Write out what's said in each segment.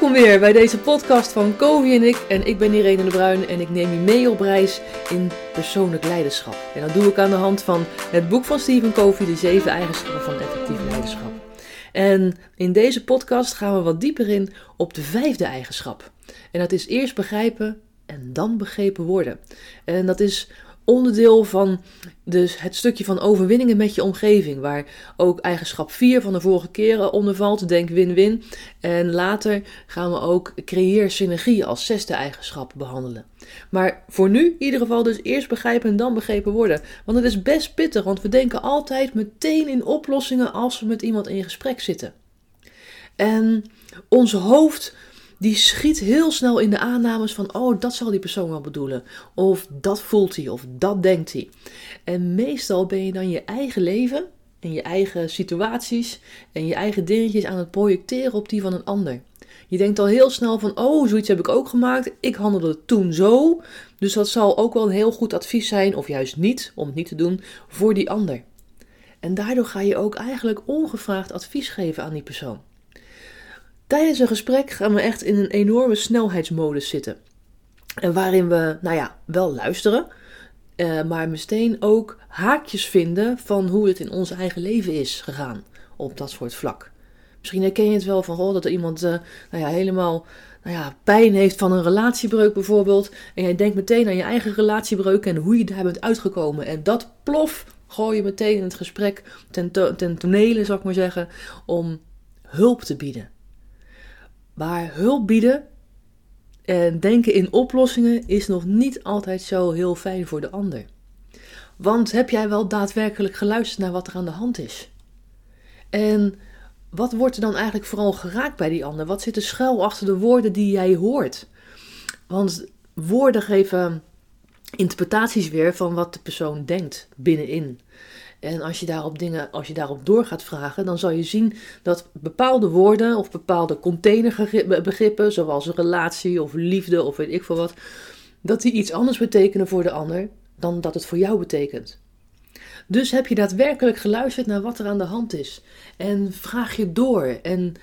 Welkom weer bij deze podcast van Covey en ik. En ik ben Irene de Bruin en ik neem je mee op reis in persoonlijk leiderschap. En dat doe ik aan de hand van het boek van Stephen Covey, De Zeven Eigenschappen van Effectief Leiderschap. En in deze podcast gaan we wat dieper in op de vijfde eigenschap. En dat is eerst begrijpen en dan begrepen worden. En dat is onderdeel van dus het stukje van overwinningen met je omgeving, waar ook eigenschap 4 van de vorige keren onder valt, denk win-win. En later gaan we ook creëer synergie als zesde eigenschap behandelen. Maar voor nu in ieder geval dus eerst begrijpen en dan begrepen worden. Want het is best pittig, want we denken altijd meteen in oplossingen als we met iemand in gesprek zitten. En ons hoofd die schiet heel snel in de aannames van, oh, dat zal die persoon wel bedoelen. Of dat voelt hij, of dat denkt hij. En meestal ben je dan je eigen leven en je eigen situaties en je eigen dingetjes aan het projecteren op die van een ander. Je denkt al heel snel van, oh, zoiets heb ik ook gemaakt. Ik handelde toen zo. Dus dat zal ook wel een heel goed advies zijn, of juist niet, om het niet te doen, voor die ander. En daardoor ga je ook eigenlijk ongevraagd advies geven aan die persoon. Tijdens een gesprek gaan we echt in een enorme snelheidsmodus zitten. En waarin we, nou ja, wel luisteren, uh, maar meteen ook haakjes vinden van hoe het in ons eigen leven is gegaan op dat soort vlak. Misschien herken je het wel van oh, dat er iemand uh, nou ja, helemaal nou ja, pijn heeft van een relatiebreuk bijvoorbeeld. En jij denkt meteen aan je eigen relatiebreuk en hoe je daar bent uitgekomen. En dat plof gooi je meteen in het gesprek ten, to ten tonele, zou ik maar zeggen, om hulp te bieden. Maar hulp bieden en denken in oplossingen is nog niet altijd zo heel fijn voor de ander. Want heb jij wel daadwerkelijk geluisterd naar wat er aan de hand is? En wat wordt er dan eigenlijk vooral geraakt bij die ander? Wat zit er schuil achter de woorden die jij hoort? Want woorden geven interpretaties weer van wat de persoon denkt binnenin. En als je daarop dingen, als je daarop door gaat vragen, dan zal je zien dat bepaalde woorden of bepaalde containerbegrippen, zoals relatie of liefde of weet ik veel wat, dat die iets anders betekenen voor de ander dan dat het voor jou betekent. Dus heb je daadwerkelijk geluisterd naar wat er aan de hand is. En vraag je door en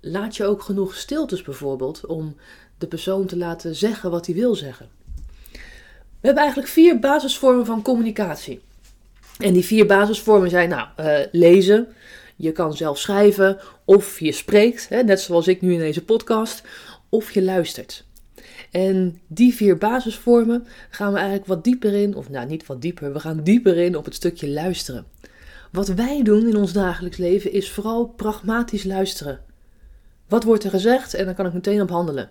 laat je ook genoeg stiltes bijvoorbeeld om de persoon te laten zeggen wat hij wil zeggen. We hebben eigenlijk vier basisvormen van communicatie. En die vier basisvormen zijn nou, uh, lezen, je kan zelf schrijven, of je spreekt, hè, net zoals ik nu in deze podcast, of je luistert. En die vier basisvormen gaan we eigenlijk wat dieper in, of nou niet wat dieper, we gaan dieper in op het stukje luisteren. Wat wij doen in ons dagelijks leven is vooral pragmatisch luisteren. Wat wordt er gezegd en dan kan ik meteen op handelen.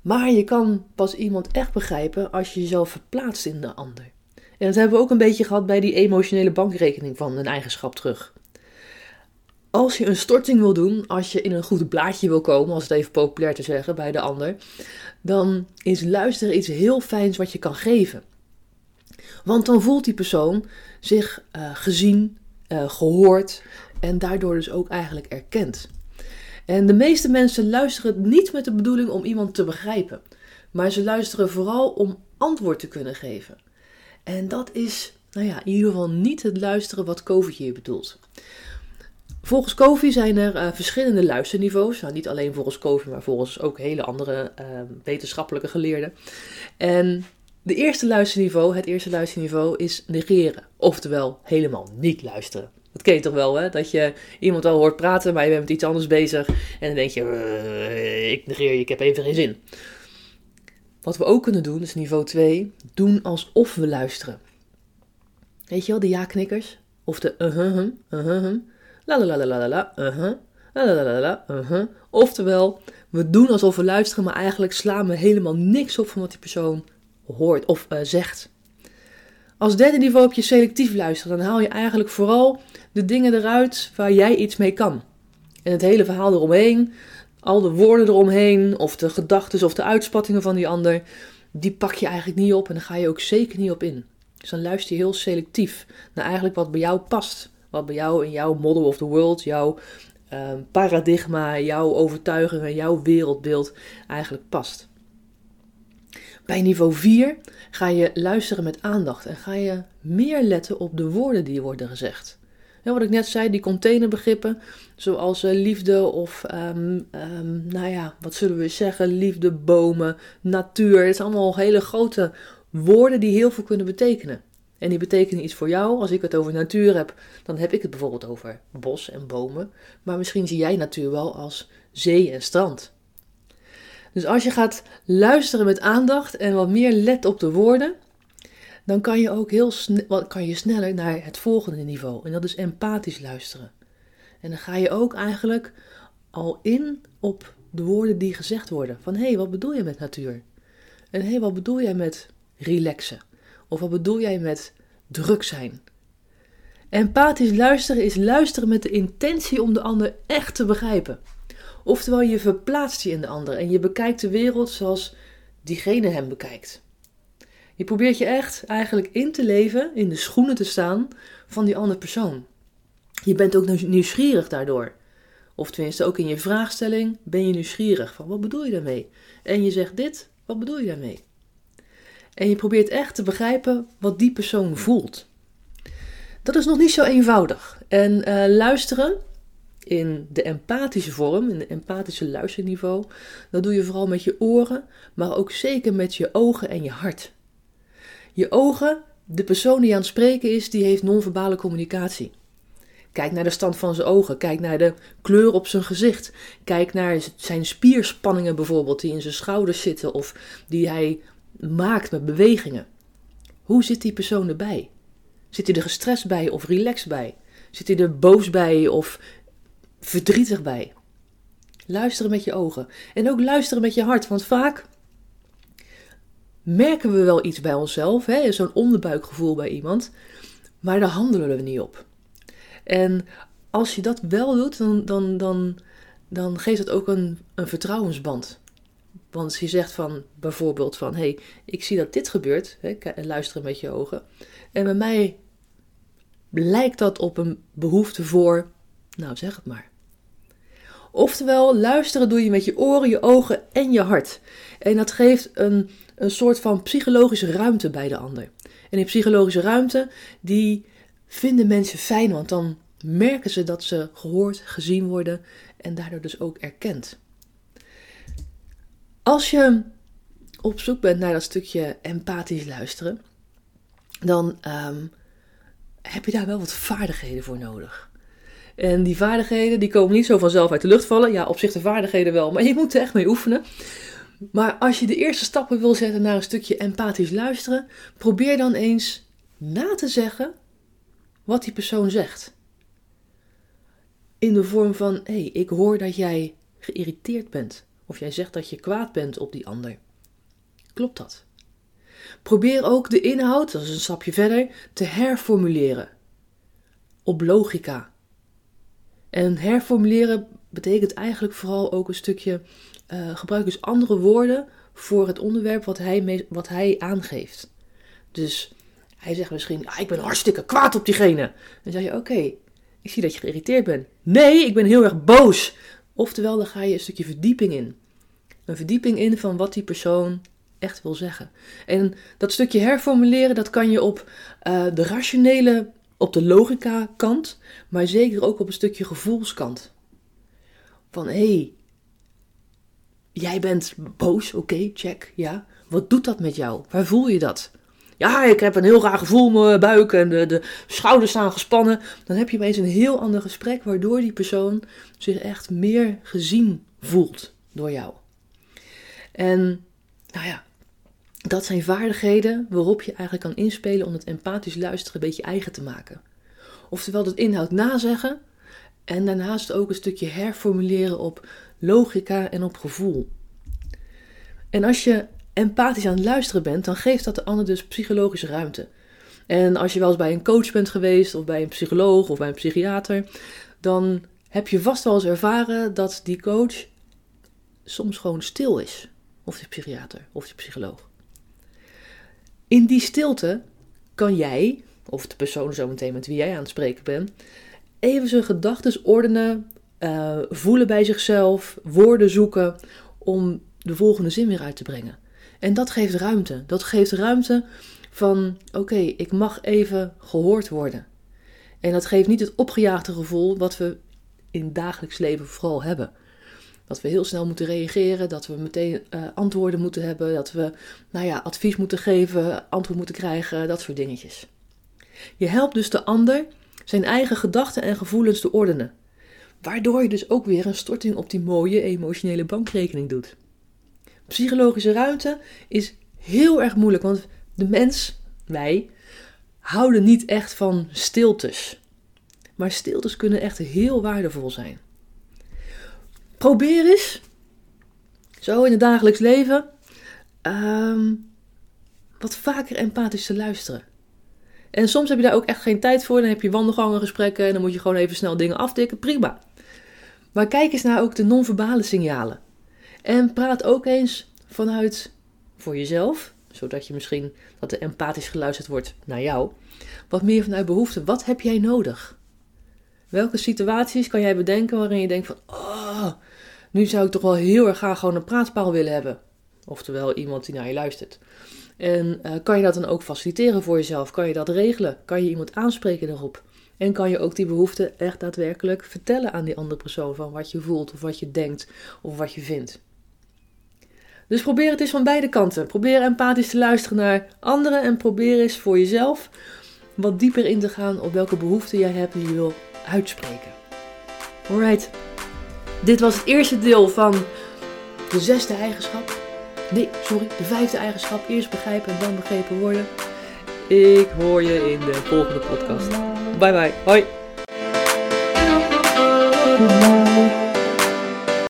Maar je kan pas iemand echt begrijpen als je jezelf verplaatst in de ander. En dat hebben we ook een beetje gehad bij die emotionele bankrekening van een eigenschap terug. Als je een storting wil doen, als je in een goed blaadje wil komen, als het even populair te zeggen bij de ander, dan is luisteren iets heel fijns wat je kan geven. Want dan voelt die persoon zich uh, gezien, uh, gehoord en daardoor dus ook eigenlijk erkend. En de meeste mensen luisteren niet met de bedoeling om iemand te begrijpen, maar ze luisteren vooral om antwoord te kunnen geven. En dat is, nou ja, in ieder geval niet het luisteren wat Covey hier bedoelt. Volgens Covey zijn er uh, verschillende luisterniveaus. Nou, niet alleen volgens Covey, maar volgens ook hele andere uh, wetenschappelijke geleerden. En de eerste luisterniveau, het eerste luisterniveau is negeren. Oftewel, helemaal niet luisteren. Dat ken je toch wel, hè? Dat je iemand al hoort praten, maar je bent met iets anders bezig. En dan denk je, uh, ik negeer je, ik heb even geen zin. Wat we ook kunnen doen, is niveau 2, doen alsof we luisteren. Weet je wel, de ja-knikkers? Of de uh-huh, uh-huh, la la la la la la, uh-huh, la la la la uh-huh. Oftewel, we doen alsof we luisteren, maar eigenlijk slaan we helemaal niks op van wat die persoon hoort of uh, zegt. Als derde niveau heb je selectief luisteren. Dan haal je eigenlijk vooral de dingen eruit waar jij iets mee kan. En het hele verhaal eromheen, al de woorden eromheen, of de gedachten of de uitspattingen van die ander, die pak je eigenlijk niet op en daar ga je ook zeker niet op in. Dus dan luister je heel selectief naar eigenlijk wat bij jou past. Wat bij jou in jouw model of the world, jouw uh, paradigma, jouw overtuiging en jouw wereldbeeld eigenlijk past. Bij niveau 4 ga je luisteren met aandacht en ga je meer letten op de woorden die worden gezegd. Wat ik net zei, die containerbegrippen, zoals uh, liefde of, um, um, nou ja, wat zullen we zeggen, liefde, bomen, natuur. Het zijn allemaal hele grote woorden die heel veel kunnen betekenen. En die betekenen iets voor jou. Als ik het over natuur heb, dan heb ik het bijvoorbeeld over bos en bomen. Maar misschien zie jij natuur wel als zee en strand. Dus als je gaat luisteren met aandacht en wat meer let op de woorden, dan kan je ook heel snel, kan je sneller naar het volgende niveau. En dat is empathisch luisteren. En dan ga je ook eigenlijk al in op de woorden die gezegd worden. Van hé, hey, wat bedoel je met natuur? En hé, hey, wat bedoel jij met relaxen? Of wat bedoel jij met druk zijn? Empathisch luisteren is luisteren met de intentie om de ander echt te begrijpen. Oftewel, je verplaatst je in de ander en je bekijkt de wereld zoals diegene hem bekijkt. Je probeert je echt eigenlijk in te leven, in de schoenen te staan van die andere persoon. Je bent ook nieuwsgierig daardoor. Of tenminste, ook in je vraagstelling ben je nieuwsgierig van wat bedoel je daarmee? En je zegt dit, wat bedoel je daarmee? En je probeert echt te begrijpen wat die persoon voelt. Dat is nog niet zo eenvoudig. En uh, luisteren in de empathische vorm, in de empathische luisterniveau, dat doe je vooral met je oren, maar ook zeker met je ogen en je hart. Je ogen, de persoon die aan het spreken is, die heeft non-verbale communicatie. Kijk naar de stand van zijn ogen, kijk naar de kleur op zijn gezicht, kijk naar zijn spierspanningen bijvoorbeeld die in zijn schouders zitten of die hij maakt met bewegingen. Hoe zit die persoon erbij? Zit hij er gestrest bij of relaxed bij? Zit hij er boos bij of verdrietig bij? Luisteren met je ogen. En ook luisteren met je hart. Want vaak merken we wel iets bij onszelf. Zo'n onderbuikgevoel bij iemand. Maar daar handelen we niet op. En als je dat wel doet, dan, dan, dan, dan geeft het ook een, een vertrouwensband. Want je zegt van bijvoorbeeld van, hé, hey, ik zie dat dit gebeurt, hè, luisteren met je ogen. En bij mij lijkt dat op een behoefte voor, nou zeg het maar. Oftewel, luisteren doe je met je oren, je ogen en je hart. En dat geeft een, een soort van psychologische ruimte bij de ander. En die psychologische ruimte, die vinden mensen fijn, want dan merken ze dat ze gehoord, gezien worden en daardoor dus ook erkend. Als je op zoek bent naar dat stukje empathisch luisteren, dan ehm, heb je daar wel wat vaardigheden voor nodig. En die vaardigheden die komen niet zo vanzelf uit de lucht vallen. Ja, op zich de vaardigheden wel, maar je moet er echt mee oefenen. Maar als je de eerste stappen wil zetten naar een stukje empathisch luisteren, probeer dan eens na te zeggen wat die persoon zegt. In de vorm van: hé, hey, ik hoor dat jij geïrriteerd bent. Of jij zegt dat je kwaad bent op die ander. Klopt dat? Probeer ook de inhoud, dat is een stapje verder, te herformuleren. Op logica. En herformuleren betekent eigenlijk vooral ook een stukje uh, gebruik dus andere woorden voor het onderwerp wat hij, wat hij aangeeft. Dus hij zegt misschien, ah, ik ben hartstikke kwaad op diegene. Dan zeg je, oké, ik zie dat je geïrriteerd bent. Nee, ik ben heel erg boos. Oftewel, dan ga je een stukje verdieping in. Een verdieping in van wat die persoon echt wil zeggen. En dat stukje herformuleren, dat kan je op uh, de rationele, op de logica kant, maar zeker ook op een stukje gevoelskant. Van hé, hey, jij bent boos, oké, check, ja. Wat doet dat met jou? Waar voel je dat? Ja, ik heb een heel raar gevoel in mijn buik en de, de schouders staan gespannen. Dan heb je opeens een heel ander gesprek, waardoor die persoon zich echt meer gezien voelt door jou. En nou ja, dat zijn vaardigheden waarop je eigenlijk kan inspelen om het empathisch luisteren een beetje eigen te maken. Oftewel het inhoud nazeggen en daarnaast ook een stukje herformuleren op logica en op gevoel. En als je empathisch aan het luisteren bent, dan geeft dat de ander dus psychologische ruimte. En als je wel eens bij een coach bent geweest, of bij een psycholoog of bij een psychiater, dan heb je vast wel eens ervaren dat die coach soms gewoon stil is. Of die psychiater of die psycholoog. In die stilte kan jij, of de persoon zometeen met wie jij aan het spreken bent, even zijn gedachten ordenen, uh, voelen bij zichzelf, woorden zoeken om de volgende zin weer uit te brengen. En dat geeft ruimte. Dat geeft ruimte van: oké, ik mag even gehoord worden. En dat geeft niet het opgejaagde gevoel wat we in het dagelijks leven vooral hebben. Dat we heel snel moeten reageren, dat we meteen uh, antwoorden moeten hebben, dat we nou ja, advies moeten geven, antwoord moeten krijgen, dat soort dingetjes. Je helpt dus de ander zijn eigen gedachten en gevoelens te ordenen. Waardoor je dus ook weer een storting op die mooie emotionele bankrekening doet. Psychologische ruimte is heel erg moeilijk, want de mens, wij, houden niet echt van stiltes. Maar stiltes kunnen echt heel waardevol zijn. Probeer eens, zo in het dagelijks leven, um, wat vaker empathisch te luisteren. En soms heb je daar ook echt geen tijd voor. Dan heb je wandelgangengesprekken en dan moet je gewoon even snel dingen aftikken. Prima. Maar kijk eens naar ook de non-verbale signalen. En praat ook eens vanuit voor jezelf, zodat je misschien dat er empathisch geluisterd wordt naar jou. Wat meer vanuit behoefte. Wat heb jij nodig? Welke situaties kan jij bedenken waarin je denkt van, oh, nu zou ik toch wel heel erg graag gewoon een praatpaal willen hebben. Oftewel iemand die naar je luistert. En uh, kan je dat dan ook faciliteren voor jezelf? Kan je dat regelen? Kan je iemand aanspreken daarop? En kan je ook die behoefte echt daadwerkelijk vertellen aan die andere persoon van wat je voelt of wat je denkt of wat je vindt. Dus probeer het eens van beide kanten. Probeer empathisch te luisteren naar anderen en probeer eens voor jezelf wat dieper in te gaan op welke behoeften jij hebt die je wil uitspreken. Alright, dit was het eerste deel van de zesde eigenschap. Nee, sorry, de vijfde eigenschap. Eerst begrijpen en dan begrepen worden. Ik hoor je in de volgende podcast. Bye bye. Hoi.